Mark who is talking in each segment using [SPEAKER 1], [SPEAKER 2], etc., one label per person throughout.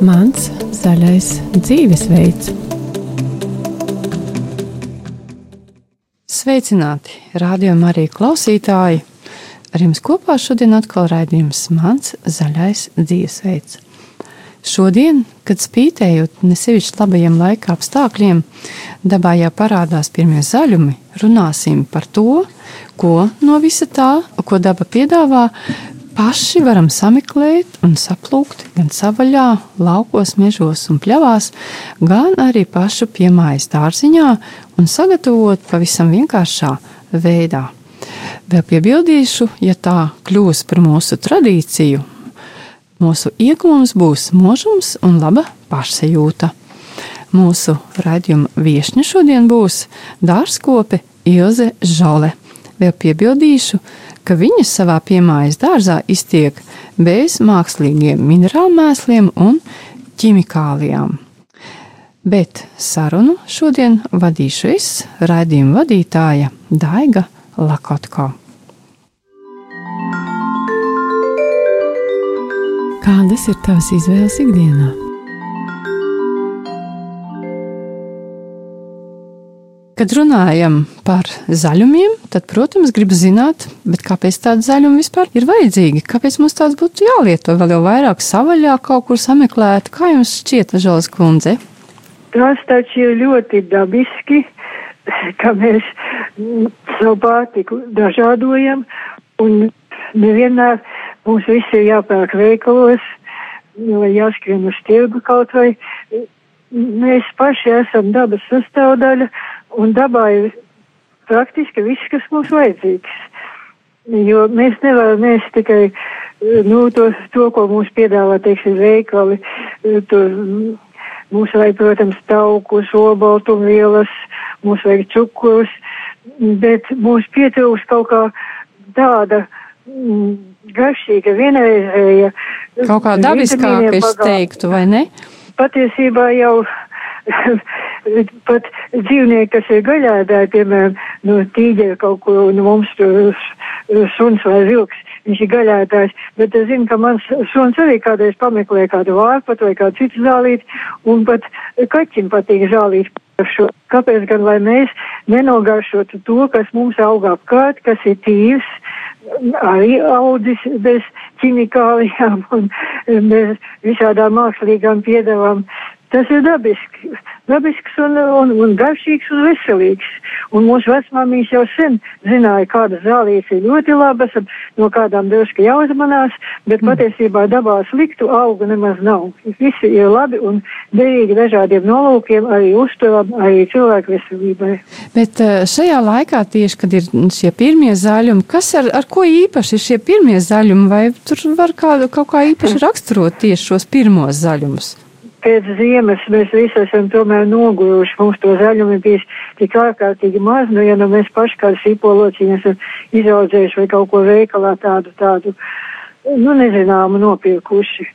[SPEAKER 1] Mans zaļais dzīvesveids. Sveicināti, rādījumā arī klausītāji! Ar jums kopā šodien atkal raidījums Mans zaļais dzīvesveids. Šodien, kad spītējot nesevišķi labajiem laika apstākļiem, dabā jau parādās pirmie zaļumi, runāsim par to, ko no visa tā, ko daba piedāvā, paši varam sameklēt un saplūkt gan savaļā, laukos, mežos un pļavās, gan arī pašu piemājas dārziņā un sagatavot pavisam vienkāršā veidā. Vēl piebildīšu, ja tā kļūs par mūsu tradīciju, mūsu iegūms būs možums un laba pašsajūta. Mūsu raidījuma viesņa šodien būs dārzkope Ilze Žole. Vēl piebildīšu, ka viņas savā piemājas dārzā iztiek bez mākslīgiem minerālu mēsliem un ķimikālijām. Bet sarunu šodien vadīšu es, raidījuma vadītāja Daiga Lakotko. Kādas ir tavas izvēles ikdienā? Kad runājam par zaļumiem, tad, protams, gribu zināt, kāpēc tāda zaļuma vispār ir vajadzīga. Kāpēc mums tāds būtu jālieto vēl jau vairāk savaļā, kaut kur sameklēt? Kā jums šķiet, Žalas kundze?
[SPEAKER 2] Tas taču ir ļoti dabiski, ka mēs savu pārtiku dažādojam un nevienmēr mums viss ir jāpērk veikalos vai jāskrien uz tirgu kaut vai. Mēs paši esam dabas sastāvdaļa un dabā ir praktiski viss, kas mums vajadzīgs. Jo mēs nevaram ēst tikai nu, to, to, ko mums piedāvā, teiksim, veikali. To, mums vajag, protams, taukus, obaltumvielas, mums vajag cukurus, bet mums pietrūks kaut kā tāda mm, garšīga, vienreizēja.
[SPEAKER 1] Kaut kā dabiskāka, es teiktu, vai ne?
[SPEAKER 2] Patiesībā jau pat dzīvnieki, kas ir gaļādāji, piemēram, nu, tīģeļa kaut ko, nu mums tur suns vai vilks, viņš ir gaļādājs, bet es zinu, ka mans suns arī kādreiz pameklē kādu vārpat vai kādu citu zālīti, un pat kaķim patīk zālīt. Kāpēc gan, lai mēs nenogaršotu to, kas mums aug apkārt, kas ir tīrs, arī audzis bez ķimikālijām un bez visādām mākslīgām piedevām. Tas ir dabisks, dabisks un, un, un garšīgs un veselīgs. Un mūsu vecmāmiņas jau sen zināja, kādas zālītes ir ļoti labas, no kādām drusku jāuzmanās, bet mm. patiesībā dabā sliktu augu nemaz nav. Visi ir labi un derīgi dažādiem nolūkiem, arī uzturam, arī cilvēku veselībai.
[SPEAKER 1] Bet eh, šajā laikā tieši, kad ir šie pirmie zaļumi, kas ar, ar ko īpaši ir šie pirmie zaļumi, vai tur var kādu kaut kā īpaši raksturot tieši šos pirmos zaļumus?
[SPEAKER 2] Pēc ziemas mēs visi esam tomēr noguruši. Mums to zaļumu ir bijis tik ārkārtīgi maz, nu, ja nu mēs paši kā sīpolociņi esam izaudzējuši vai kaut ko veikalā tādu, tādu, nu, nezināmu nopirkuši.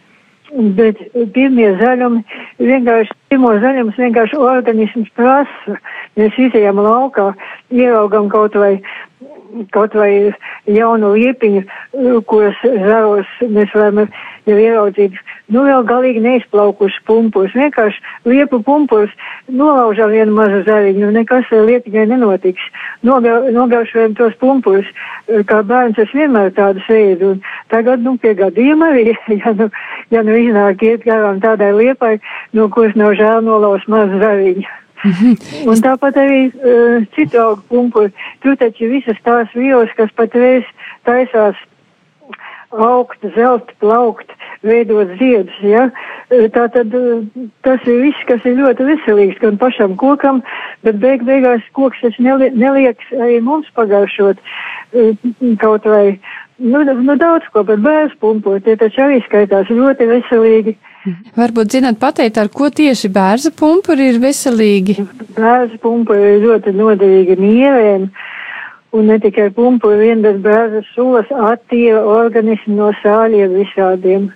[SPEAKER 2] Bet pirmie zaļumi, vienkārši pirmo zaļumus vienkārši organisms prasa. Mēs izējām laukā, ieraugam kaut vai kaut vai jaunu liepiņu, kuras zaros mēs varam jau ieraudzīt, nu vēl galīgi neizplaukuši pumpurs. Vienkārši liepu pumpurs nolaužām vienu mazu zariņu, nekas ar liepiņai nenotiks. Nogaušojam tos pumpurus, kā bērns es vienmēr tādu sēdu. Un tagad, nu, pie gadījuma arī, ja nu, ja nu iznāk iet garām tādai liepai, no kuras nav žēl nolaust mazu zariņu. Mhm. Un tāpat arī uh, citu augu pumpuri. Tur taču visas tās vielas, kas patreiz taisās augt, zelt, plaukt, veidot ziedus, ja. Tā tad tas ir viss, kas ir ļoti veselīgs gan pašam kokam, bet beig beigās koks tas neli, nelieks arī mums pagājušot kaut vai, nu, nu daudz ko, bet bērns pumpot, tie taču arī skaitās ļoti veselīgi.
[SPEAKER 1] Varbūt zināt pateikt, ar ko tieši bērza pumpuri ir veselīgi?
[SPEAKER 2] Bērza pumpuri ir ļoti noderīgi nierēm. Un ne tikai pumpuri vien, bet bērza sulas attīra organismu no sāļiem visādiem.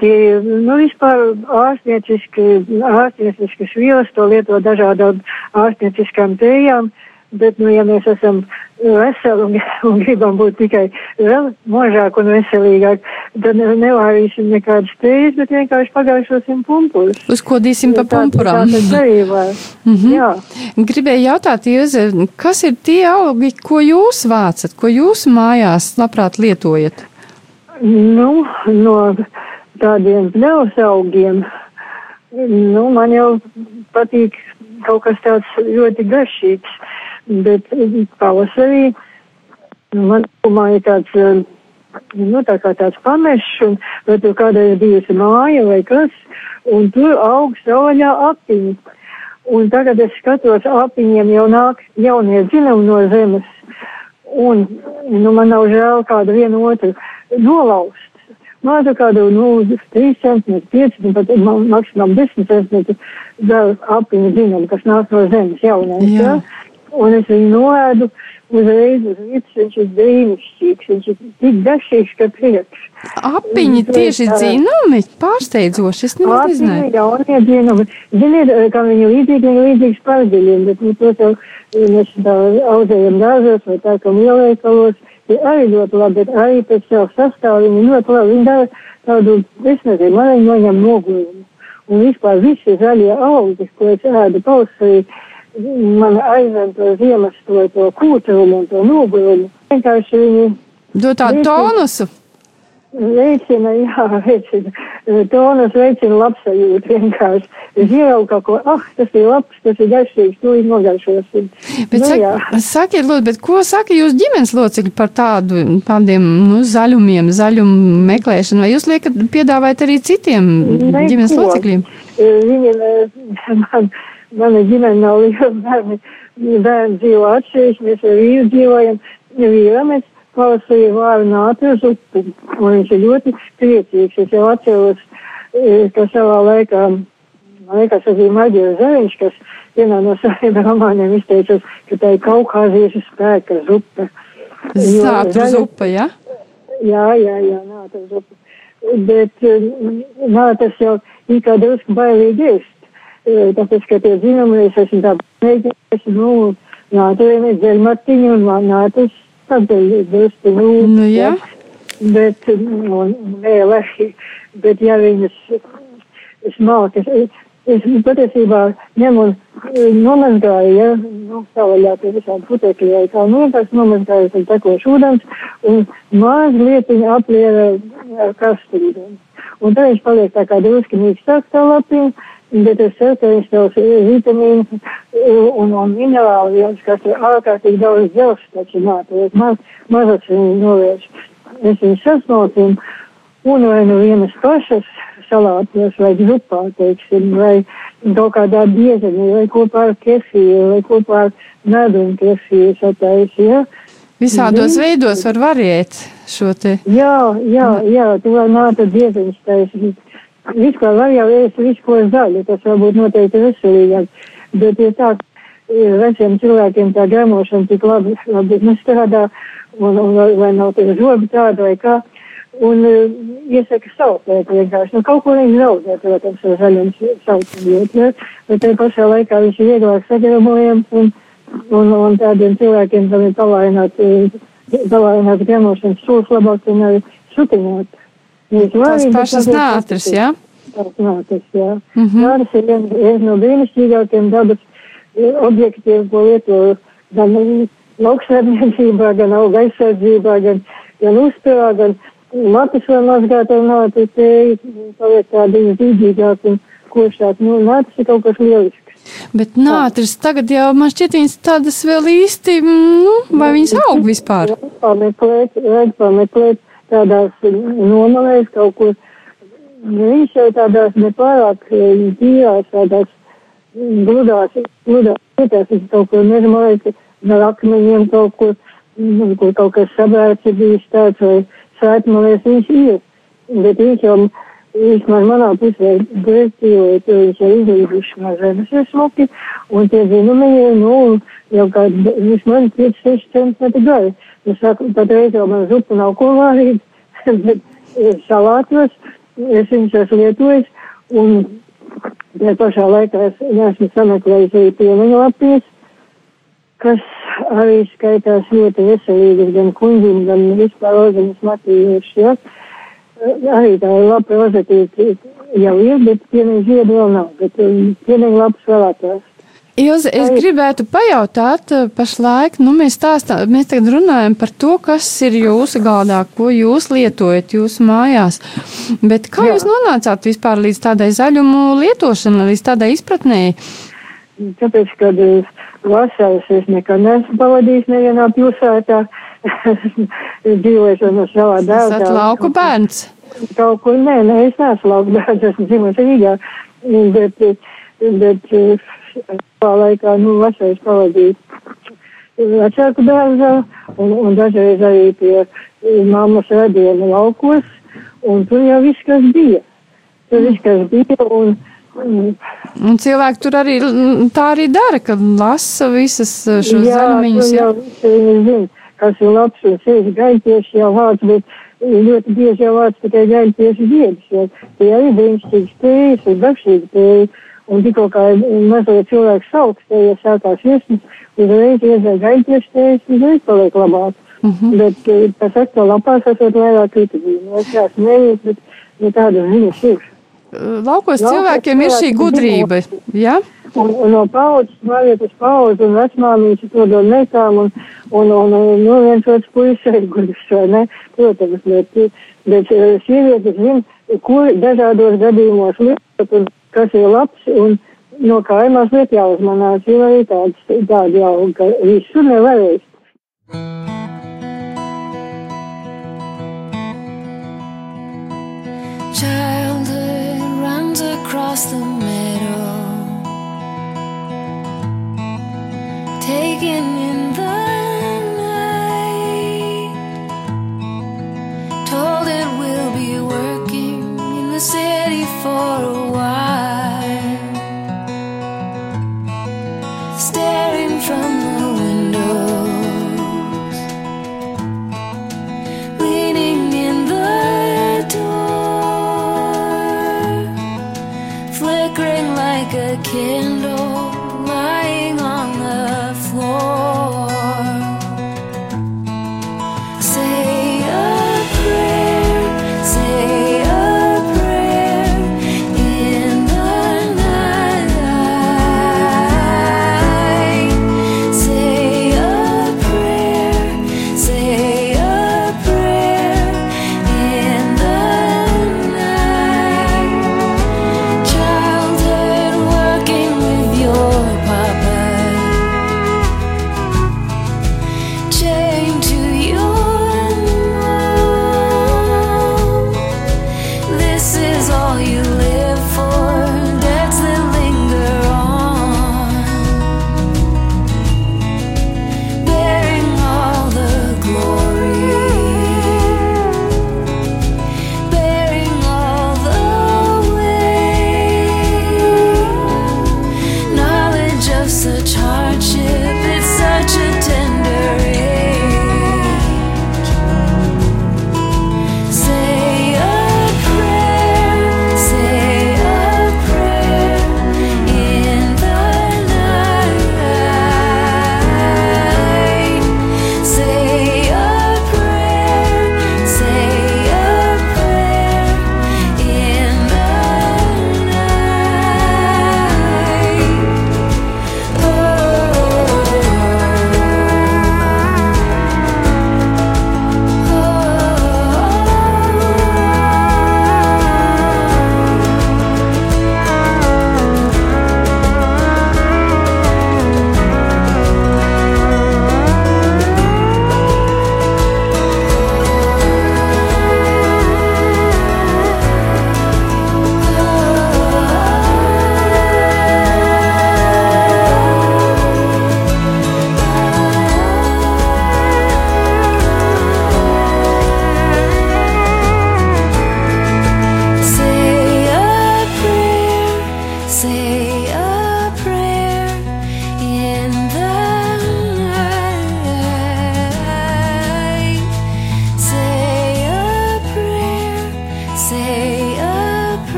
[SPEAKER 2] Tie nu, vispār ārstnieciski, ārstnieciskas vielas, to lieto dažādām ārstnieciskām tējām, Bet, nu, ja mēs esam veseli un, un gribam būt tikai vēl možāk un veselīgāk, tad nevārīsim nekādas tējas, bet vienkārši pagājušosim pumpurus.
[SPEAKER 1] Uzkodīsim pa pumpurām.
[SPEAKER 2] Tā, tā mm -hmm. Jā.
[SPEAKER 1] Gribēju jautāt, Ieze, kas ir tie augi, ko jūs vācat, ko jūs mājās labprāt lietojat?
[SPEAKER 2] Nu, no tādiem pļaus augiem, nu, man jau patīk kaut kas tāds ļoti garšīgs bet pavasarī man domāju tāds, eh, nu tā kā tāds pamešs, un vai tur kādreiz bijusi māja vai kas, un tur aug sauļā apiņi. Un tagad es skatos, apiņiem jau nāk jaunie dzinumi no zemes, un, nu, man nav žēl kādu vienu otru nolaust. Māca kādu, nu, 3 cm, 5 cm, pat maksimum 10 cm vēl apiņu dzinumi, kas nāk no zemes jaunais. Jā. Ja? Un es viņu noēdu uzreiz uz vietas, viņš ir brīnišķīgs, viņš ir tik garšīgs, ka prieks.
[SPEAKER 1] Apiņi tieši dzinumi, pārsteidzoši, es nemaz nezināju.
[SPEAKER 2] Jaunie dzinumi, ziniet, kā viņi līdzīgi, viņi līdzīgi sparģeļiem, bet nu, to jau mēs tā audzējam dārzos vai tā, ka lielveikalos, ir arī ļoti labi, bet arī pēc savu sastāvu viņi ļoti labi, viņi dara tādu, es nezinu, man viņi noņem nogurumu. Un vispār visi zaļie augi, ko es ēdu pavasarī, man aizved to ziemas to, to kūtumu un to nogurumu. Vienkārši viņi.
[SPEAKER 1] Dod tādu tonusu.
[SPEAKER 2] Veicina, jā, veicina. Tonus veicina labsajūtu vienkārši. Es ieraugu kaut ko, ah, tas ir labs, tas ir garšīgs, nu, ir nogaršosim.
[SPEAKER 1] Bet nu, saki, sakiet, lūdzu, bet ko saka jūs ģimenes locekļi par tādu, tādiem, nu, zaļumiem, zaļumu meklēšanu? Vai jūs liekat piedāvājat arī citiem Neko. ģimenes locekļiem?
[SPEAKER 2] Viņi, man, mana ģimene nav liela bērni, bērni dzīvo atšķirīgi, mēs ar vīru dzīvojam, vīram es pavasarī vāru nātu uz upi, un viņš ir ļoti priecīgs, es jau atceros, e, ka savā laikā, man liekas, tas bija Maģēra Zariņš, kas vienā no saviem romāniem izteicās, ka tā ir kaukāziešu spēka zupa.
[SPEAKER 1] Nātu zupa, ja?
[SPEAKER 2] Jā, jā, jā, nātu zupa. Bet e, nā, tas jau ir kā drusku bailīgi ēst tāpēc, ka tie zinumi, es esmu tā mēģinājis, nu, nātojamies dēļ Martiņu un man nātas tādēļ drusku, nu,
[SPEAKER 1] nu jā.
[SPEAKER 2] Bet, un vēl, bet ja viņas smalki, es, es patiesībā ņemu un nomazgāju, ja, nu, savaļā pie visām putekļi vai kā, nu, vienkārši nomazgāju ar tekošu ūdens un mazliet apliera ar karstūdeni. Un tad viņš paliek tā kā drusku mīkstāks tā lapiņa bet es ceru, ka viņš tos vitamīnu un, un minerālu vielas, kas ir ārkārtīgi daudz dzelzs, taču mātojas, maz, mazas viņi novērš. Es viņus sasmalcinu un vai nu vienas pašas salātos vai grupā, teiksim, vai kaut kādā biezenī, vai kopā ar kefīru, vai kopā ar medu un kefīru sataisi, ja?
[SPEAKER 1] Visādos Zin? veidos var variēt šo te.
[SPEAKER 2] Jā, jā, jā, tu var nāta biezeņus taisīt vispār var jau ēst visu, ko zaļu, tas varbūt noteikti veselīgāk, bet ja tā veciem cilvēkiem tā gremošana tik labi, labi nestrādā, un, un vai nav tie zobi tādi vai kā, un uh, iesaka sautēt vienkārši, nu kaut ko viņš zaudē, protams, ar zaļiem saucamiem, ja? bet te pašā laikā viņš ir vieglāk sagremojams, un, un, un tādiem cilvēkiem, kam ir palaināt, palaināt gremošanas sūs, labāk viņu arī sutināt.
[SPEAKER 1] Tās pašas nātris, jā?
[SPEAKER 2] Tās nātris, jā. Mm -hmm. Nātris ir viens, no brīnišķīgākiem dabas e, objektiem, ko lieto gan lauksvērniecībā, gan auga aizsardzībā, gan, gan uzturā, gan matus var mazgāt ar nātri, tēju, paliek tādi izdīdīgāk un košāk. Nu, nātris ir kaut kas lielisks.
[SPEAKER 1] Bet nātris tagad jau man šķiet viņas tādas vēl īsti, nu, vai viņas aug vispār?
[SPEAKER 2] Pameklēt, vajag pameklēt tādās nomalēs kaut kur. Viņš jau tādās nepārāk dzīvās, tādās gludās, gludās vietās, viņš kaut kur nezinu, ar akmeņiem kaut kur, nu, kur kaut kas sabērts ir bijis tāds vai svētmalēs viņš ir. Bet viņš jau, viņš man manā pusē grēstīvoja, to viņš jau izlīduši no zemes ir smuki, un tie zinumiņi, nu, jau kādi, vismaz 5-6 centimetri gari. Es saku, patreiz jau man zupa nav ko vārīt, bet eh, salātos es viņus esmu lietojis, un tajā pašā laikā es neesmu sameklējis arī piemiņu lapijas, kas arī skaitās ļoti veselīgas gan kuņģim, gan vispār organismu attīrījuši. Ja? Arī tā lapa rozetīte jau ir, bet pienīgi ziedu vēl nav, bet pienīgi labs vēlētājs.
[SPEAKER 1] Jūs, es gribētu pajautāt, pašlaik, nu, mēs, stāstā, mēs tagad runājam par to, kas ir jūsu galdā, ko jūs lietojat jūsu mājās. Bet kā Jā. jūs nonācāt vispār līdz tādai zaļumu lietošanai, līdz tādai izpratnēji?
[SPEAKER 2] Tāpēc, kad vasaras es nekad neesmu pavadījis nevienā pilsētā, dzīvoju no savā dēlā.
[SPEAKER 1] Esat lauku bērns?
[SPEAKER 2] Kaut kur, nē, nē, es neesmu lauku bērns, esmu dzīvojis Rīgā, bet, bet tā laikā, nu, vasaras pavadīt vecāku dārzā un, un dažreiz arī pie mammas radiena laukos, un tur jau viss, kas bija. Tur viss, kas bija, un,
[SPEAKER 1] un, un cilvēki tur arī tā arī dara, ka lasa visas šos zaļumiņus.
[SPEAKER 2] Jā, viņi zina, kas ir labs un sēž gaitieši jau vārds, bet ļoti bieži jau vārds tikai gaitieši ziedus, jo tie arī brīnišķīgi spējas un darbšīgi spējas. Un tikko kā mazliet cilvēks te ja sākās viesmas, uzreiz iezēja gaļķiešties, uzreiz paliek labāk. Mhm. -huh. Bet eh, tas ekto lapās esot vairāk vitamīnu. Es tās nevienu, bet, bet tāda ziņas ir.
[SPEAKER 1] Laukos cilvēkiem ir šī gudrība, jā? Ja?
[SPEAKER 2] Un, un no paudzes, mājiet uz paudzi, un vecmāmīši to dod meitām, un, un, un, un nu, viens otrs puisis ir gudrs, vai ne? Protams, bet, bet eh, sievietes zina, kur dažādos gadījumos lietot, un kas ir labs un no kā ir mazliet jāuzmanās, jo arī tāds, tādi jau, ka visu nevarēs. Childhood runs across the meadow,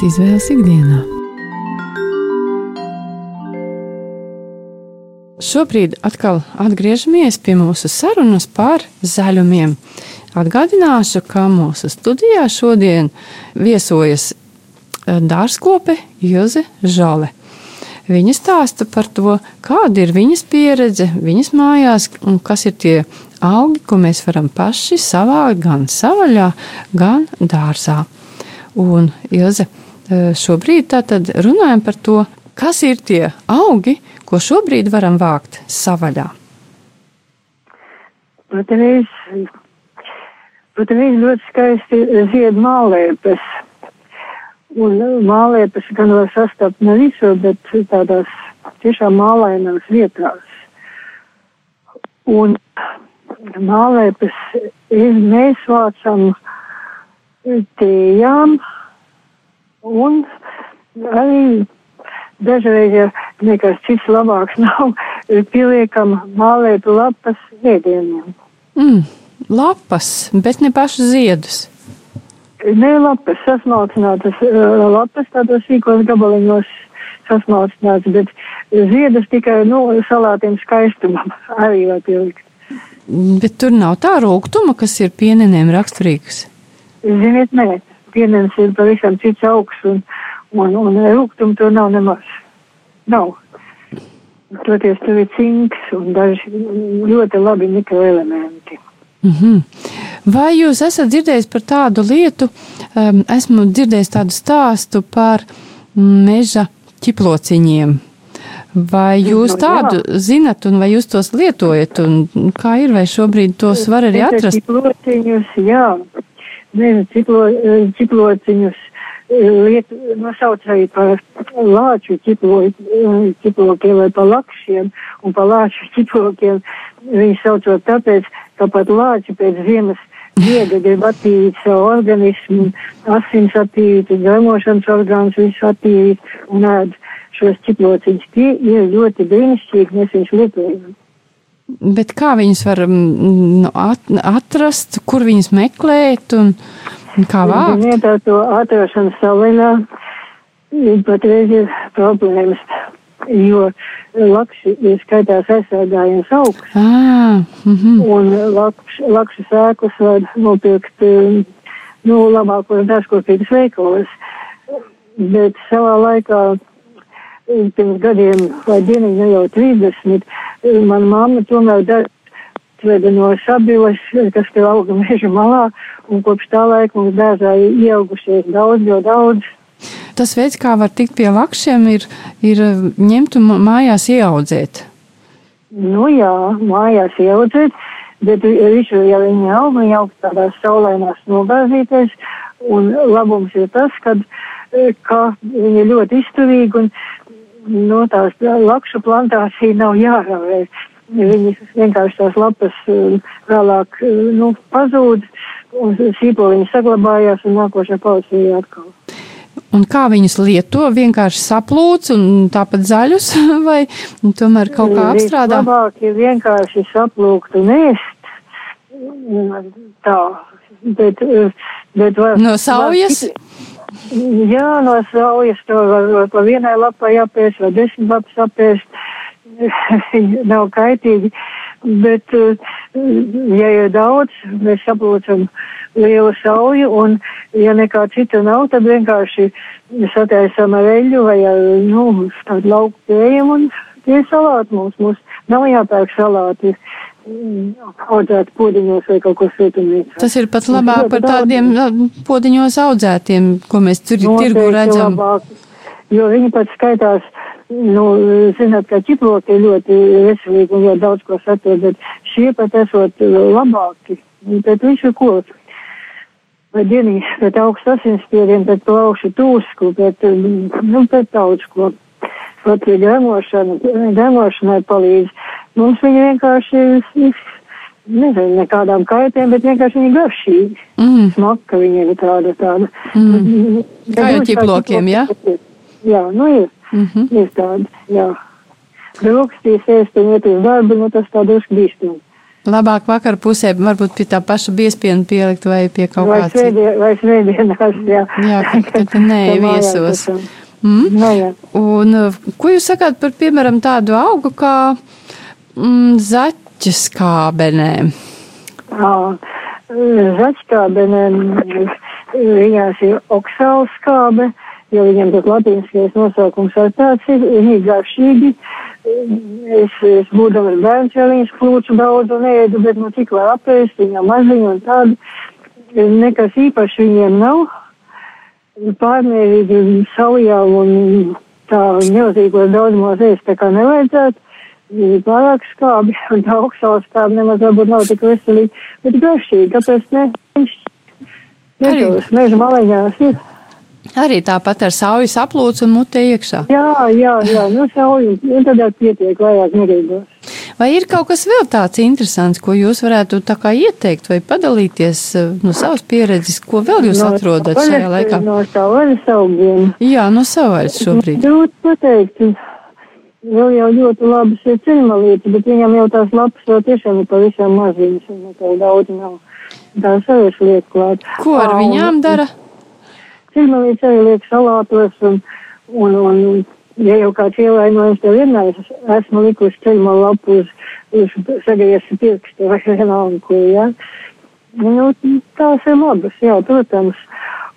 [SPEAKER 1] Tavas izvēles ikdienā? Šobrīd atkal atgriežamies pie mūsu sarunas par zaļumiem. Atgādināšu, ka mūsu studijā šodien viesojas eh, dārzkope Ilze Žale. Viņa stāsta par to, kāda ir viņas pieredze, viņas mājās, un kas ir tie augi, ko mēs varam paši savākt gan savaļā, gan dārzā. Un Ilze, šobrīd tātad runājam par to, kas ir tie augi, ko šobrīd varam vākt savaļā?
[SPEAKER 2] Patreiz, patreiz ļoti skaisti zied mālēpes. Un mālēpes gan var sastapt ne visur, bet tādās tiešām mālainās vietās. Un mālēpes mēs vācam tējām un arī dažreiz, ja nekas cits labāks nav, pieliekam mālētu lapas ēdieniem.
[SPEAKER 1] Mm, lapas, bet ne pašu ziedus.
[SPEAKER 2] Ne lapas, sasmalcinātas lapas, tādos sīkos gabaliņos sasmalcināts, bet ziedus tikai, nu, salātiem skaistumam arī var pielikt.
[SPEAKER 1] Bet tur nav tā rūgtuma, kas ir pienenēm raksturīgs.
[SPEAKER 2] Ziniet, nē, pienens ir pavisam cits augsts un, un, un rūgtumu tur nav nemaz. Nav. Toties tur ir cinks un daži ļoti labi mikroelementi.
[SPEAKER 1] Mm -hmm. Vai jūs esat dzirdējis par tādu lietu? Um, esmu dzirdējis tādu stāstu par meža ķiplociņiem. Vai jūs tādu zinat, un vai jūs tos lietojat, un kā ir, vai šobrīd tos var arī atrast?
[SPEAKER 2] Ķiplociņus, jā, meža ķiplo, ķiplociņus liet, nosauc arī par lāču ķiplokiem vai par lakšiem un par lāču ķiplokiem. Viņi saucot tāpēc, ka pat lāči pēc ziemas miega grib attīrīt savu organismu, asins attīrīt, gremošanas orgāns visu attīrīt un ēd šos ķiplociņus. Tie ir ļoti brīnišķīgi, mēs viņus lietojam.
[SPEAKER 1] Bet kā viņus var mm, atrast, kur viņus meklēt un, Kā vārds?
[SPEAKER 2] Ziniet, ar to atrašanu salinā patreiz ir problēmas, jo lakši skaitās aizsargājums augsts.
[SPEAKER 1] Ah, mm -hmm.
[SPEAKER 2] Un lakš, lakšu sēklas var nopirkt, nu, labākos dārzkopības veikalos. Bet savā laikā pirms gadiem vai dienīgi, nu jau 30, mana mamma tomēr dara atveda no sabiles, kas te auga meža malā, un kopš tā laika mums dārzā ir ieaugušies daudz, jo daudz.
[SPEAKER 1] Tas veids, kā var tikt pie lakšiem, ir, ir ņemt un mājās ieaudzēt.
[SPEAKER 2] Nu jā, mājās ieaudzēt, bet visu, ja viņi aug, viņi aug tādās saulēnās nogāzīties, un labums ir tas, kad, ka viņi ir ļoti izturīgi un no tās lakšu plantācija nav jāravē viņas vienkārši tās lapas um, vēlāk um, nu, pazūd, un sīpoliņi saglabājās, un nākošā paudzē atkal.
[SPEAKER 1] Un kā viņus lieto? Vienkārši saplūc un tāpat zaļus, vai tomēr kaut kā apstrādā?
[SPEAKER 2] Labāk ir vienkārši saplūkt un ēst. Tā, bet, bet var,
[SPEAKER 1] no saujas?
[SPEAKER 2] Var, jā, no saujas to var, var pa vienai lapai apēst vai desmit lapas apēst. Nav kaitīgi, bet, eh, ja ir daudz, mēs saprotam lielu sauju, un ja nekā cita nav, tad vienkārši sataisam ar eļu vai ar, nu, tādu lauku pējumu, un tie ir salāti mums, mums nav jāpērk salāti audzēt podiņos vai kaut ko svetumnīcā.
[SPEAKER 1] Tas ir pat labāk par tādiem nu, podiņos audzētiem, ko mēs tur tirgu redzam. Labāk,
[SPEAKER 2] jo viņi pat skaitās nu, zināt, ka ķiploki ir ļoti veselīgi un ļoti daudz ko satur, bet šie pat esot labāki, pēc visu ko. Vai dienīgi, pēc augstu asinsspiedienu, pēc plaušu tūsku, pēc, nu, pēc daudz ko. Pat ja gremošana, gremošanai palīdz. Mums viņi vienkārši, nezinu, nekādām kaitēm, bet vienkārši viņi garšīgi. Mm. Smaka viņiem ir tāda, tāda.
[SPEAKER 1] Mm. Kā jau ķiplokiem, jā? Ja?
[SPEAKER 2] Jā, nu ir. Mm -hmm. Ir tāda, jā. Brokastīs ēst un iet uz darbu, nu tas tā drusku bīstami.
[SPEAKER 1] Labāk vakar pusē, varbūt pie tā paša biespiena pielikt vai pie kaut
[SPEAKER 2] Vai
[SPEAKER 1] kā cita.
[SPEAKER 2] svētdien, vai svētdienās, jā.
[SPEAKER 1] Jā, ka tad nē,
[SPEAKER 2] Ka
[SPEAKER 1] viesos. Mm?
[SPEAKER 2] Nu, jā.
[SPEAKER 1] Un uh, ko jūs sakāt par, piemēram, tādu augu kā mm, zaķis kābenēm?
[SPEAKER 2] Ā, Zaķskābenēm, viņās ir oksāls skābe, jo viņam tas latīniskais nosaukums ar tāds ir, viņi ir garšīgi. Es, es būdams bērns, ja viņas klūču daudz un ēdu, bet nu cik var apēst, viņam maziņu un tādu. Nekas īpaši viņiem nav. Pārmērīgi saujā un tā milzīgos daudzumos ēst tā kā nevajadzētu. Pārāk skābi, un tā augstās skābi nemaz varbūt nav tik veselīgi, bet garšīgi, kāpēc ne? Viņš
[SPEAKER 1] Arī.
[SPEAKER 2] netos meža maliņās ir.
[SPEAKER 1] Arī tāpat ar sauju saplūcu un mutē iekšā.
[SPEAKER 2] Jā, jā, jā, nu sauju, un tad jau pietiek vajag negribos.
[SPEAKER 1] Vai ir kaut kas vēl tāds interesants, ko jūs varētu tā kā ieteikt vai padalīties uh, no savas pieredzes, ko vēl jūs atrodat šajā laikā?
[SPEAKER 2] No tā vaļas augiem.
[SPEAKER 1] Jā, no savairs šobrīd.
[SPEAKER 2] Grūti pateikt. Vēl jau ļoti labas ir ceļmalītes, bet viņam jau tās lapas vēl tiešām ir pavisam maziņas, un nekā daudz nav. Tā savas liek klāt.
[SPEAKER 1] Ko ar
[SPEAKER 2] un-
[SPEAKER 1] viņām dara?
[SPEAKER 2] Ceļmalītes arī liek salātos, un, un, un ja jau kāds ievainojums tev ir, es esmu likusi ceļmalu lapu uz, uz sagriesi pirkstu vai vienalga, ko, jā. Nu, tās ir labas, jā, protams.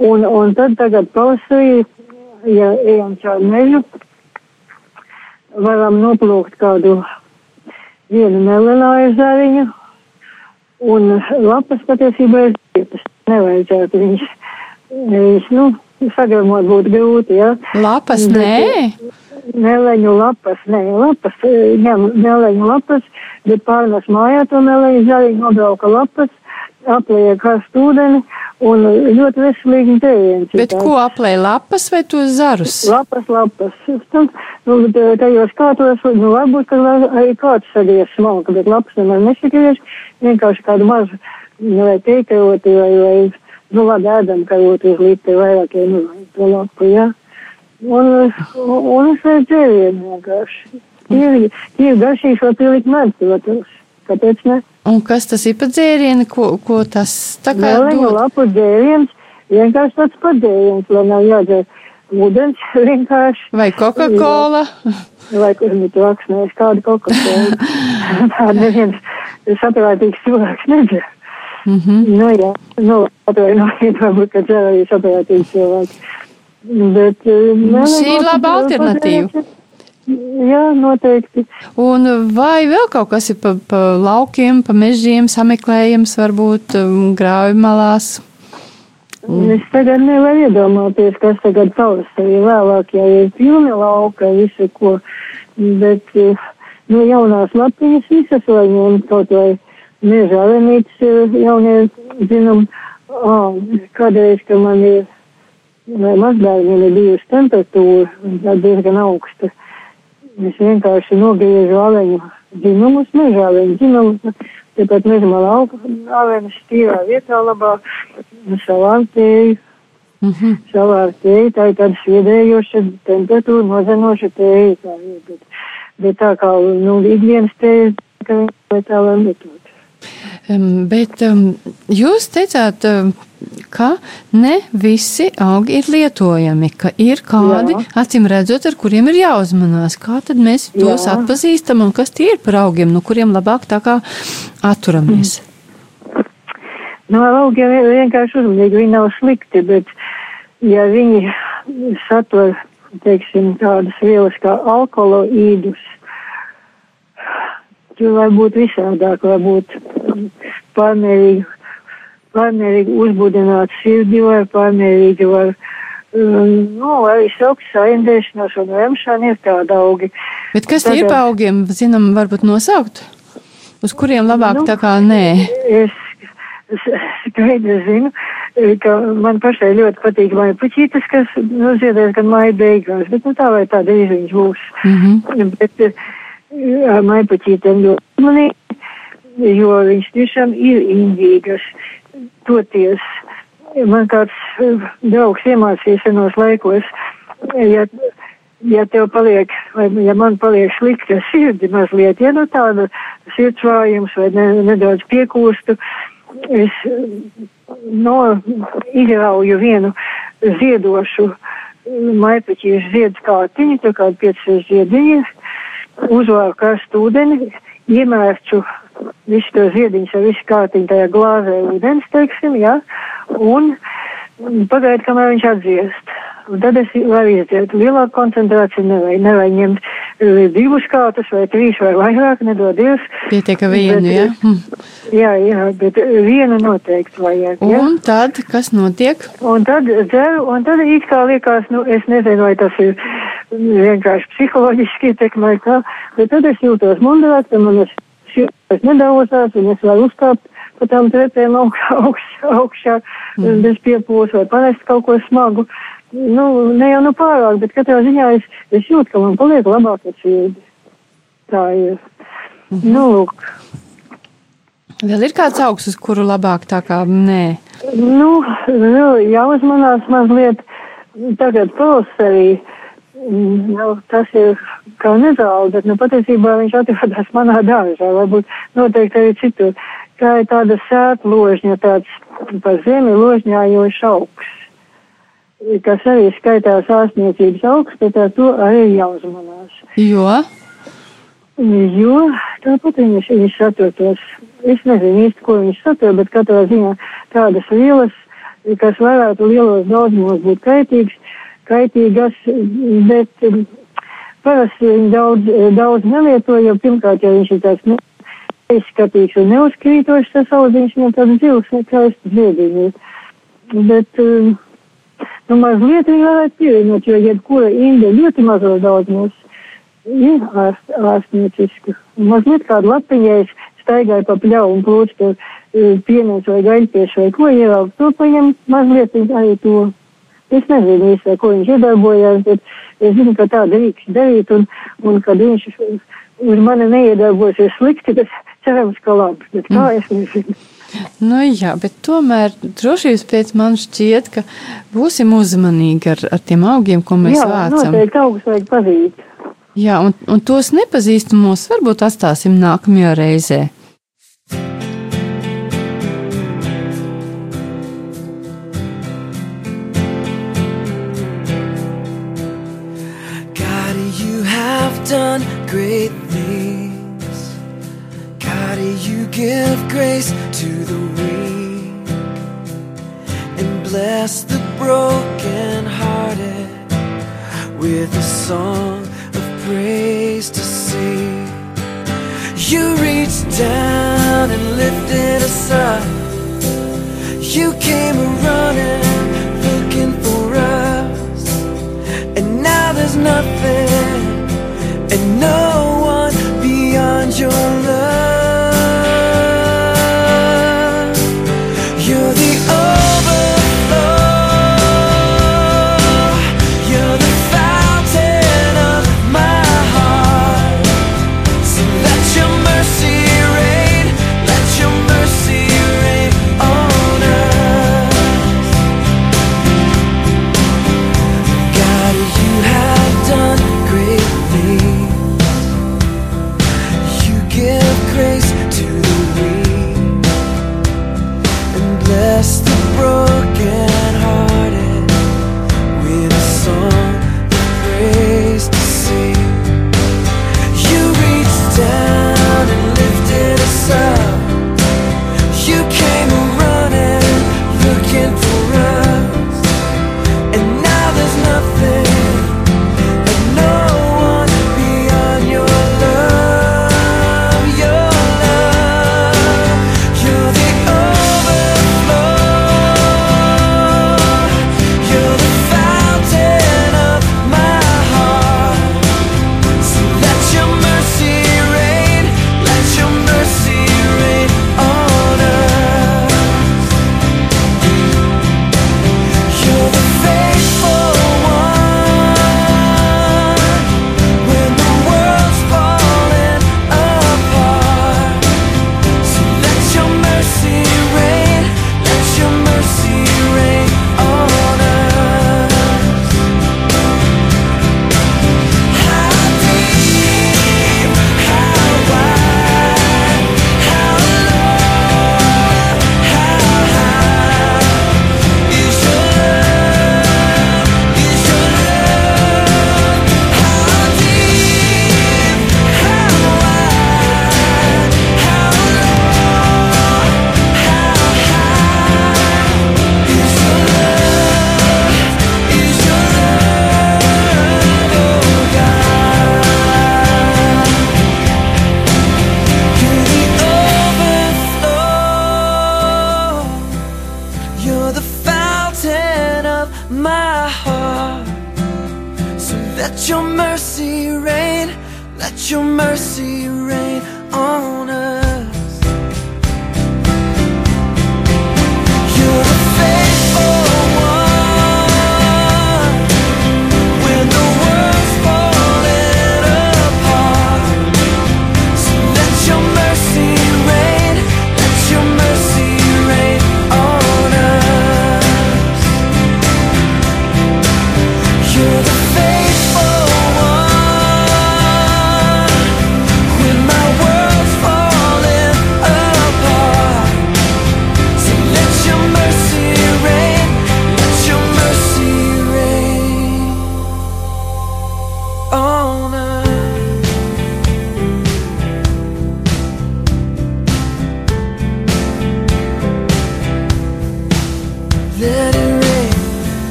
[SPEAKER 2] Un, un tad tagad pavasarī, ja ejam caur mežu, varam noplūkt kādu vienu nelelāju zariņu, un lapas patiesībā ir vietas. Nevajadzētu viņas, viņas nu, sagamot būtu grūti, jā.
[SPEAKER 1] Lapas,
[SPEAKER 2] Bet,
[SPEAKER 1] nē.
[SPEAKER 2] Neleņu lapas, nē, lapas, eh, ņem neleņu lapas, bet pārnes mājā to neleņu zariņu, nobrauka lapas, apliek karstu ūdeni un ļoti veselīgi dzēriens. ir
[SPEAKER 1] Bet ko aplēja lapas vai tos zarus?
[SPEAKER 2] Lapas, lapas. Nu, bet, tajos kātos, nu, varbūt, ka arī kāds sagies smalka, bet lapas nemaz nesagies, vienkārši kādu mazu, nu, vai teikaroti, vai, vai, nu, labi, ēdam karoti uz litri vairāk, ja, nu, to lapu, jā. Un, un, es vajag dzērienu vienkārši. Tīri, tīri garšīgs, vai pielikt medus, protams. Kāpēc ne?
[SPEAKER 1] Un kas tas ir pa dzērieni, ko, ko tas tā kā
[SPEAKER 2] Vēleņu
[SPEAKER 1] dod?
[SPEAKER 2] lapu dzēriens, vienkārši tāds padēriens, lai nav jādzer ūdens, vienkārši.
[SPEAKER 1] Vai Coca-Cola?
[SPEAKER 2] Vai kur nu tu aksnēs kādu tādu. Tāda neviens saprātīgs cilvēks nedzer.
[SPEAKER 1] Mhm.
[SPEAKER 2] Nu jā, nu atvainojiet, varbūt, ka arī saprātīgs cilvēks. Bet. eh,
[SPEAKER 1] Šī ir laba alternatīva.
[SPEAKER 2] padēriens- Jā, noteikti.
[SPEAKER 1] Un vai vēl kaut kas ir pa, pa laukiem, pa mežiem sameklējams, varbūt um, grāvi malās?
[SPEAKER 2] Mm. Es tagad nevaru iedomāties, kas tagad pavasarī vēlāk, ja ir pilni lauka, visu ko, bet, eh, nu, jaunās lapiņas visas var ņemt kaut vai meža avenītes eh, jaunie, zinām, ā, kādreiz, ka man ir, vai mazdārgiem ir bijusi temperatūra, tā diezgan augsta. Es vienkārši nogriežu aveņu dzinumus, meža aveņu dzinumus, tāpēc meža malā aveņas tīrā vietā labāk, savārtēju,
[SPEAKER 1] Mhm.
[SPEAKER 2] savārtēju, tā ir tāda sviedējoša temperatūra, nozenoša tēja, tā ir, bet, bet tā kā, nu, ikdienas tēja, ka tā var metot.
[SPEAKER 1] Bet jūs teicāt, ka ne visi augi ir lietojami, ka ir kādi,
[SPEAKER 2] Jā.
[SPEAKER 1] acīm redzot, ar kuriem ir jāuzmanās. Kā tad mēs tos
[SPEAKER 2] Jā.
[SPEAKER 1] atpazīstam un kas tie ir par augiem, no kuriem labāk tā kā atturamies?
[SPEAKER 2] Nu, ar augiem vienkārši uzmanīgi, viņi nav slikti, bet ja viņi satver, teiksim, tādas vielas kā alkaloīdus, tur var būt visādāk, var būt pārmērīgi, pārmērīgi uzbudināt sirdi, vai pārmērīgi var, um, nu, arī saukt saindēšanos un remšana ir tāda augi.
[SPEAKER 1] Bet kas tie pa augiem, zinām, varbūt nosaukt? Uz kuriem labāk
[SPEAKER 2] Nu,
[SPEAKER 1] tā kā nē?
[SPEAKER 2] Es skaidri zinu, ka man pašai ļoti patīk maija puķītes, kas nu, ziedēs gan maija beigās, bet nu, tā vai tā drīz viņš būs.
[SPEAKER 1] Mhm.
[SPEAKER 2] Bet puķītēm ļoti manīgi, jo viņš tiešām ir indīgas. Toties man kāds eh, draugs iemācīja senos laikos, ja ja tev paliek, vai ja man paliek slikta sirdi mazliet, ja nu tāda sirdsvājums vai ne, nedaudz piekūstu, es no, izrauju vienu ziedošu maipaķīšu ziedu kārtiņu, tā kā 5 ziediņi, uzvāru karstu ūdeni, iemērču visu to ziediņu ar visu kārtiņu tajā glāzē ūdens, teiksim, jā, ja, un pagaidu, kamēr viņš atdziest. Un tad es varu iziet. Lielāku koncentrāciju nevajag, nevajag ņemt uh, divus kārtus vai trīs vai vairāk, nedodies.
[SPEAKER 1] Pietiek ar vienu, bet, jā?
[SPEAKER 2] Hm. Jā, jā, bet vienu noteikti vajag.
[SPEAKER 1] Jā? Un tad, kas notiek?
[SPEAKER 2] Un tad dzeru, un tad it kā liekas, nu, es nezinu, vai tas ir vienkārši psiholoģiski ietekmē kā, bet tad es jūtos mundrāk, tad man es sirds nedavosās, un es varu uzkāpt pa tām trepēm augšā, augšā, augšā mm. bez piepūs vai panest kaut ko smagu. Nu, ne jau nu pārāk, bet katrā ziņā es, es jūtu, ka man paliek labāk sirdi. Tā ir. Mm -hmm. Nu, lūk.
[SPEAKER 1] Vēl ir kāds augsts, uz kuru labāk tā kā nē?
[SPEAKER 2] Nu, nu jāuzmanās mazliet tagad pavasarī. Nu, tas ir kā nezāle, bet nu, patiesībā viņš atrodas manā dārzā, varbūt noteikti arī citur tā ir tāda sēkložņa, tāds pa zemi ložņājošs augsts, kas arī skaitās ārstniecības ar to arī jāuzmanās.
[SPEAKER 1] Jo?
[SPEAKER 2] Jo tāpat viņš, viņš satur tos, es nezinu īsti, ko viņš satur, bet katrā ziņā tādas vielas, kas varētu lielos daudzumos būt kaitīgas, kaitīgas, bet um, parasti viņi daudz, daudz nelieto, jo pirmkārt, ja viņš ir tāds, nu, izskatīgs un neuzkrītošs tas audziņš, no tāds zils, nekaists ziediņš. Bet, um, nu, mazliet viņi varētu pievienot, jo jebkura inde ļoti mazos daudzumos ir ārst, ārstnieciska. Mazliet kādu lapiņais staigāja pa pļauju un plūč tur uh, pienēc vai gaļpiešu vai ko ievelk, to paņem mazliet arī to. Es nezinu īsti, ko viņš iedarbojās, bet es zinu, ka tā drīkst darīt un, un kad viņš uz mani neiedarbosies slikti, bet cerams, ka labi, bet kā es nezinu.
[SPEAKER 1] Nu, jā, bet tomēr drošības pēc man šķiet, ka būsim uzmanīgi ar, ar tiem augiem, ko mēs
[SPEAKER 2] jā,
[SPEAKER 1] vācam.
[SPEAKER 2] Jā, noteikti augus vajag pazīt.
[SPEAKER 1] Jā, un, un tos nepazīstamos varbūt atstāsim nākamajā reizē.
[SPEAKER 3] God, you have done great give grace to the weak and bless the broken-hearted with a song of praise to sing. You reached down and lifted us up. You came running, looking for us, and now there's nothing and no one beyond your love.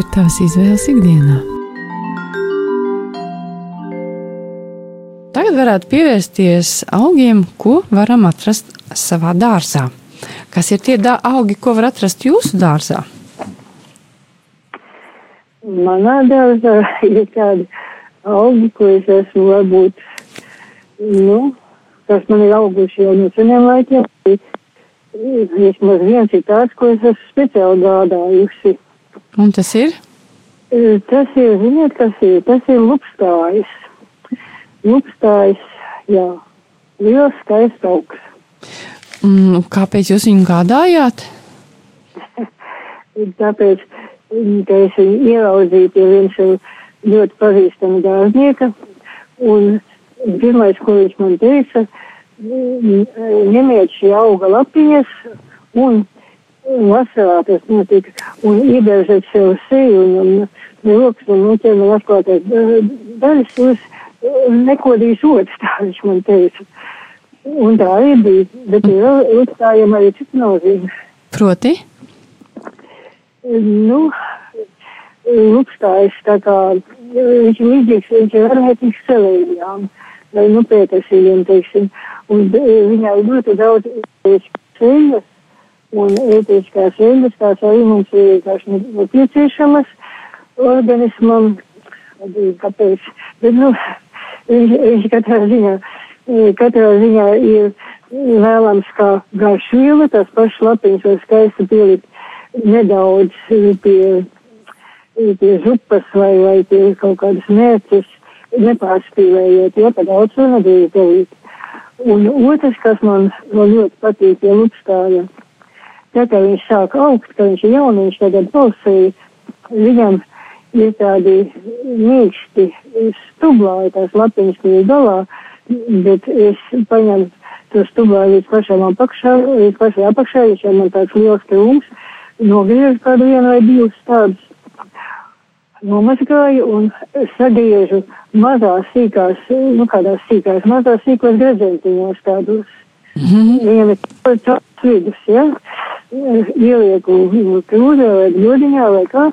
[SPEAKER 1] Ir tavas izvēles ikdienā? Tagad varētu pievērsties augiem, ko varam atrast savā dārzā. Kas ir tie augi, ko var atrast jūsu dārzā?
[SPEAKER 2] Manā dārzā ir tādi augi, ko es esmu varbūt, nu, kas man ir auguši jau no seniem laikiem. Vismaz viens ir tāds, ko es esmu speciāli gādājusi.
[SPEAKER 1] Un tas ir?
[SPEAKER 2] E, Tas ir, ziniet, kas ir? Tas ir lupstājs. Lupstājs, jā, liels skaists augs.
[SPEAKER 1] Mm, kāpēc jūs viņu gādājāt?
[SPEAKER 2] Tāpēc, mm, ka es viņu ieraudzīju pie viens ļoti pazīstama dārznieka, un pirmais, ko viņš man teica, mm, ņemiet šī auga lapiņas un vasarā tas notika, un iebežat sev seju un, un, rokas un noķēma atklātais daļas, jūs nekodīs otrs, tā viņš man teica. Un tā arī bija, bet ir uzstājama arī cita nozīme.
[SPEAKER 1] Proti,
[SPEAKER 2] Nu, lupstājs tā kā, viņš ir līdzīgs, viņš ir arhētisks celējām, vai nu pētersīļiem, teiksim, un e, viņā ir ļoti daudz ētiskas eļas, un ētiskās eļas, tās arī mums ir vienkārši ne- nepieciešamas. Organismam, kāpēc, bet, nu, viņš, viņš katrā ziņā, katrā ziņā ir vēlams kā garšviela, tās pašas lapiņas var skaisti pielikt nedaudz pie, pie zupas vai, vai pie kaut kādas mērķis, nepārspīlējot, ja pa daudz to nedrīkst darīt. Un otrs, kas man vēl ļoti patīk pie lupstāja, tā kā viņš sāk augt, ka viņš ir jauniņš tagad balsī, viņam ir tādi mīksti stublāji, tās lapiņas, kur ir galā, bet es paņemu to stublāju līdz pašam apakšā, līdz pašai apakšā, viņš jau man tāds liels krūms, nogriežu kādu vienu vai divus tādus, nomazgāju un sagriežu mazās sīkās, nu kādās sīkās, mazās sīkos gredzentiņos tādus. Viņam ir tāds vidus, ja, ielieku krūzē vai gļodiņā vai kā,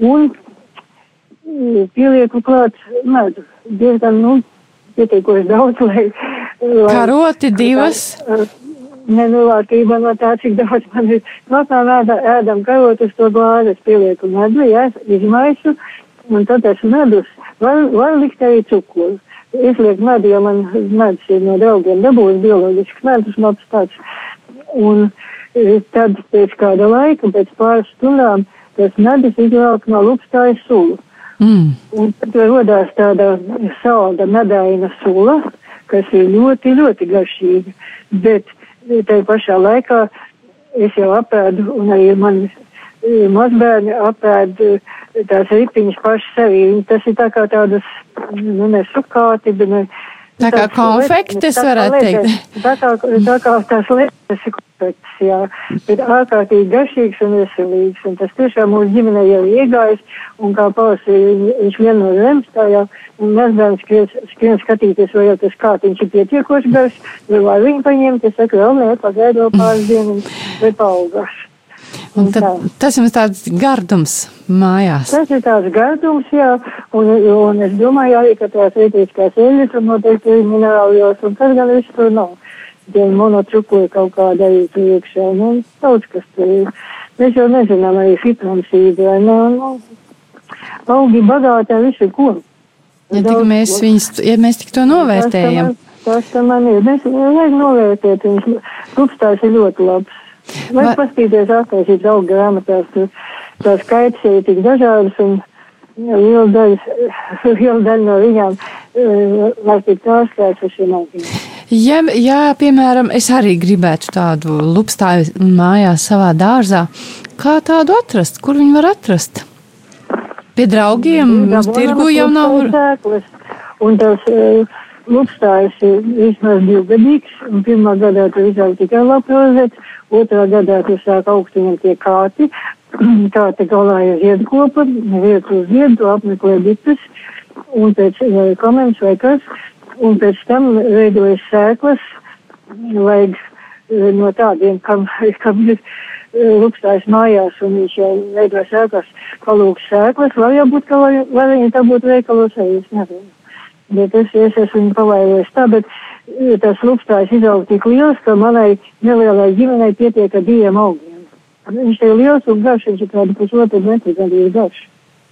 [SPEAKER 2] un mm, pielieku klāt medu. Diezgan, nu, pietiekoši daudz, lai. lai
[SPEAKER 1] karoti divas.
[SPEAKER 2] nenolātība no tā, cik daudz man ir. Notā mēdā ēdam karotus to glāzes pielieku medu, ja es izmaisu, un tad es medus, var, var likt arī cukuru. Es lieku medu, jo man medus ir no draugiem dabūs bioloģisks medus, nav tāds. Un e, tad pēc kāda laika, pēc pāris stundām, tas medus izvelk no lupstājas sulu.
[SPEAKER 1] Mm.
[SPEAKER 2] Un tad rodās tāda salda medaina sula, kas ir ļoti, ļoti garšīga. Bet tajā pašā laikā es jau apēdu, un arī mani e, mazbērni apēd e, tās ripiņas paši. Viņi- Tas ir tā kā tādas, nu, ne sukāti, bet ne,
[SPEAKER 1] Tā kā konfektes varētu teikt.
[SPEAKER 2] Tā kā, tā kā tās lietas ir konfekts, jā, bet ārkārtīgi garšīgs un veselīgs, un tas tiešām mūsu ģimenē jau ir iegājis, un kā pavasarī viņš vien no zemes tā jau, un mazbērns skrien, skrien skatīties, vai jau tas kātiņš ir pietiekoši garš, vai vai viņu paņemt, es saku, vēl ne, pagaid vēl pāris dienas, vai paaugās.
[SPEAKER 1] Un tad, tas jums tāds gardums mājās.
[SPEAKER 2] Tas ir tāds gardums, jā, un, un es domāju arī, ka tās ētiskās eļļas tur noteikti ir minerālijos, un tas gan viss tur nav. Tie monotrukoja kaut kāda arī tur iekšā, nu, daudz kas tur ir. Mēs jau nezinām arī fitransīdu, vai ne, nu, augi bagāti ar visu ko.
[SPEAKER 1] Ja, tik mēs, viņus, ja mēs tik to novērtējam,
[SPEAKER 2] Tas tam man ir. Mēs vajag novērtēt, viņš rupstās ir ļoti labs. Vajag
[SPEAKER 1] Va-
[SPEAKER 2] paskatīties attaisīt augu grāmatās, tur tās skaits ir tik dažādas un liela daļa, liela daļa no viņām eh, var tikt ārstēts ar šiem augiem.
[SPEAKER 1] ja, ja, piemēram, es arī gribētu tādu lupstāju mājās savā dārzā, kā tādu atrast? Kur viņu var atrast? Pie draugiem, uz tirgu jau nav.
[SPEAKER 2] Un tas uh, lupstājs ir vismaz divgadīgs, un pirmā gadā tur izaug tikai laprozets, otrā gadā tur sāk augt viņam tie kāti, kāti galā ir ziedkopa, vietu uz ziedu, apmeklē bites, un pēc komens vai kas, un pēc tam veidojas sēklas, vajag eh, no tādiem, kam, kam ir eh, lupstājs mājās, un viņš jau veido sēklas, palūks sēklas, var jau būt, ka var, var viņi tā būt veikalos, arī es nezinu. Bet es, es esmu pavairojis tā, bet eh, tas lupstājs izaug tik liels, ka manai nelielai ģimenei pietiek ar diviem augiem. Viņš ir liels un garš, viņš ir kādu pusotru metru gandrīz garš.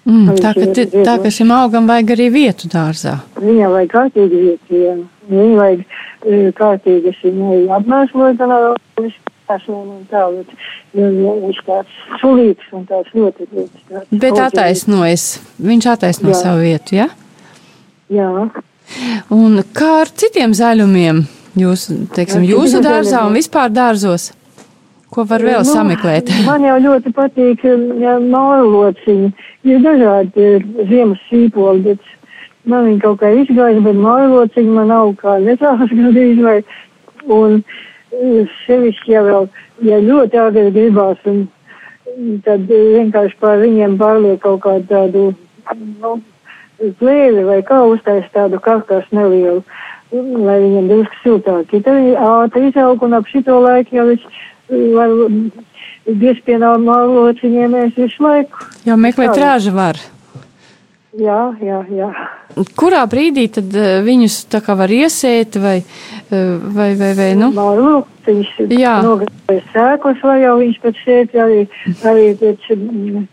[SPEAKER 1] Mm, tā, ka,
[SPEAKER 2] viņš ir
[SPEAKER 1] ti- tā ka šim augam vajag arī vietu dārzā.
[SPEAKER 2] Viņam vajag kārtīgi vietu, jā. Viņam vajag e, kārtīgi viņu apmēslot, gan ar visām un tā, bet viņš tāds sulīgs un tāds ļoti, tāds.
[SPEAKER 1] Bet attaisnojas, viņš attaisno
[SPEAKER 2] Jā.
[SPEAKER 1] savu vietu, ja?
[SPEAKER 2] Jā.
[SPEAKER 1] Un kā ar citiem zaļumiem? Jūs, teiksim, jūsu dārzā un vispār dārzos? Ko var vēl
[SPEAKER 2] Nu,
[SPEAKER 1] sameklēt?
[SPEAKER 2] Man jau ļoti patīk maulociņi. Ir dažādi ziemas sīpoli, bet man viņi kaut kā izgāja, bet maulociņi man nav kā nezāles gandrīz vai. Un eh, sevišķi jau vēl, ja ļoti agri gribās, un tad vienkārši pār viņiem pārliek kaut kādu tādu, nu, plēvi vai kā uztais tādu karkas nelielu, lai viņiem drusku siltāki. Tad viņi ātri izaug un ap šito laiku jau viņš var biespienā mālociņiem mēs visu laiku.
[SPEAKER 1] Jau meklēt rāžu var.
[SPEAKER 2] Jā, jā, jā.
[SPEAKER 1] Kurā brīdī tad eh, viņus tā kā var iesēt vai, eh, vai, vai, vai nu? Jā.
[SPEAKER 2] nogādājas sēklas, vai jau viņš pēc sēt arī, arī pēc,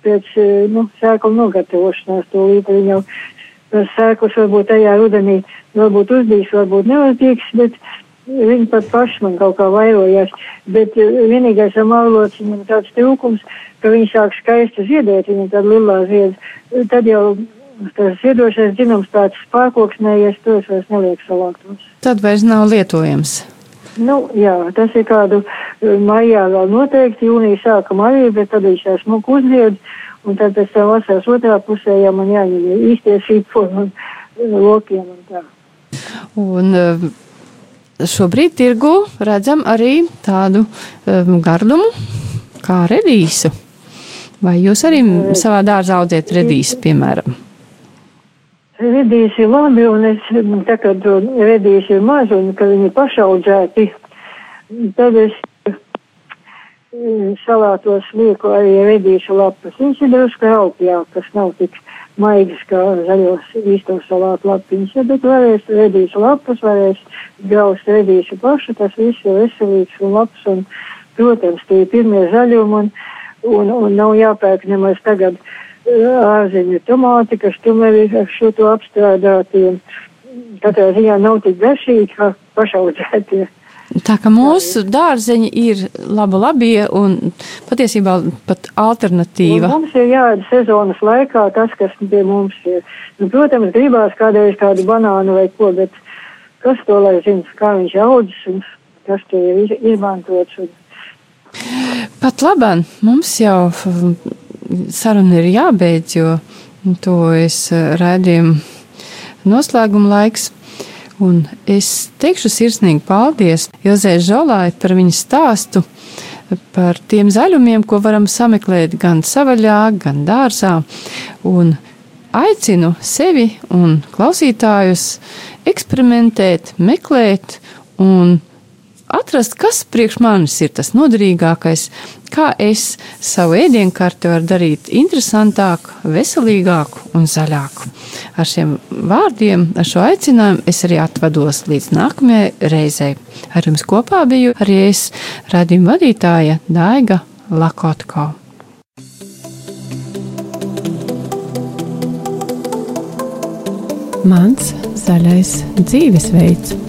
[SPEAKER 2] pēc, nu, sēklu nogatavošanās to jau tas sēklas varbūt tajā rudenī varbūt uzdīs, varbūt neuzdīs, bet viņi pat paši man kaut kā vairojās. Bet eh, vienīgais ar mālociņiem tāds trūkums, ka viņi sāk skaisti ziedēt, viņi tad lilā zied. Tad jau tas ziedošais dzinums tāds pārkoksnējies, tos vairs neliek salāktos.
[SPEAKER 1] Tad vairs nav lietojams.
[SPEAKER 2] Nu, jā, tas ir kādu eh, maijā vēl noteikti, jūnija sākuma arī, bet tad viņš tā smuku uzlied, un tad pēc tam vasaras otrā pusē jau man jāņem īstie sīpoli un eh, lokiem un tā.
[SPEAKER 1] Un eh, šobrīd tirgu redzam arī tādu eh, gardumu kā redīsu. Vai jūs arī savā dārzā audziet redīsu, piemēram?
[SPEAKER 2] Redīši ir labi, un es mm, tā kā to redīši ir maz, un ka viņi pašaudzēti, tad es mm, salātos lieku arī redīšu lapas. Viņš ir drusku augļāk, kas nav tik maigas kā zaļos īstos salātu lapiņas, ja, bet varēs redīšu lapas, varēs graust redīšu pašu, tas viss ir veselīgs un labs, un, protams, tie ir pirmie zaļumi, un, un, un nav jāpērk nemaz tagad ārziņu tomāti, kas tomēr ir ar šo to apstrādātiem. Katrā ziņā nav tik garšīgi kā pašaudzētie.
[SPEAKER 1] Tā kā mūsu dārzeņi ir laba labie un patiesībā pat
[SPEAKER 2] Un
[SPEAKER 1] alternatīva.
[SPEAKER 2] mums ir jādara sezonas laikā tas, kas pie mums ir. Nu, protams, gribās kādreiz kādu banānu vai ko, bet kas to lai zina, kā viņš audzis un kas to ir iz- izmantots. Un,
[SPEAKER 1] Pat labāk mums jau saruna ir jābeidz, jo to es redzējumu noslēguma laiks. Un es teikšu sirsnīgi paldies Ilzē Žolai par viņas stāstu par tiem zaļumiem, ko varam sameklēt gan savaļā, gan dārzā. Un aicinu sevi un klausītājus eksperimentēt, meklēt un atrast, kas priekš manis ir tas noderīgākais, kā es savu ēdienkarti varu darīt interesantāku, veselīgāku un zaļāku. Ar šiem vārdiem, ar šo aicinājumu es arī atvados līdz nākamajai reizei. Ar jums kopā biju arī es, radījuma vadītāja Daiga Lakotko. Mans zaļais dzīvesveids.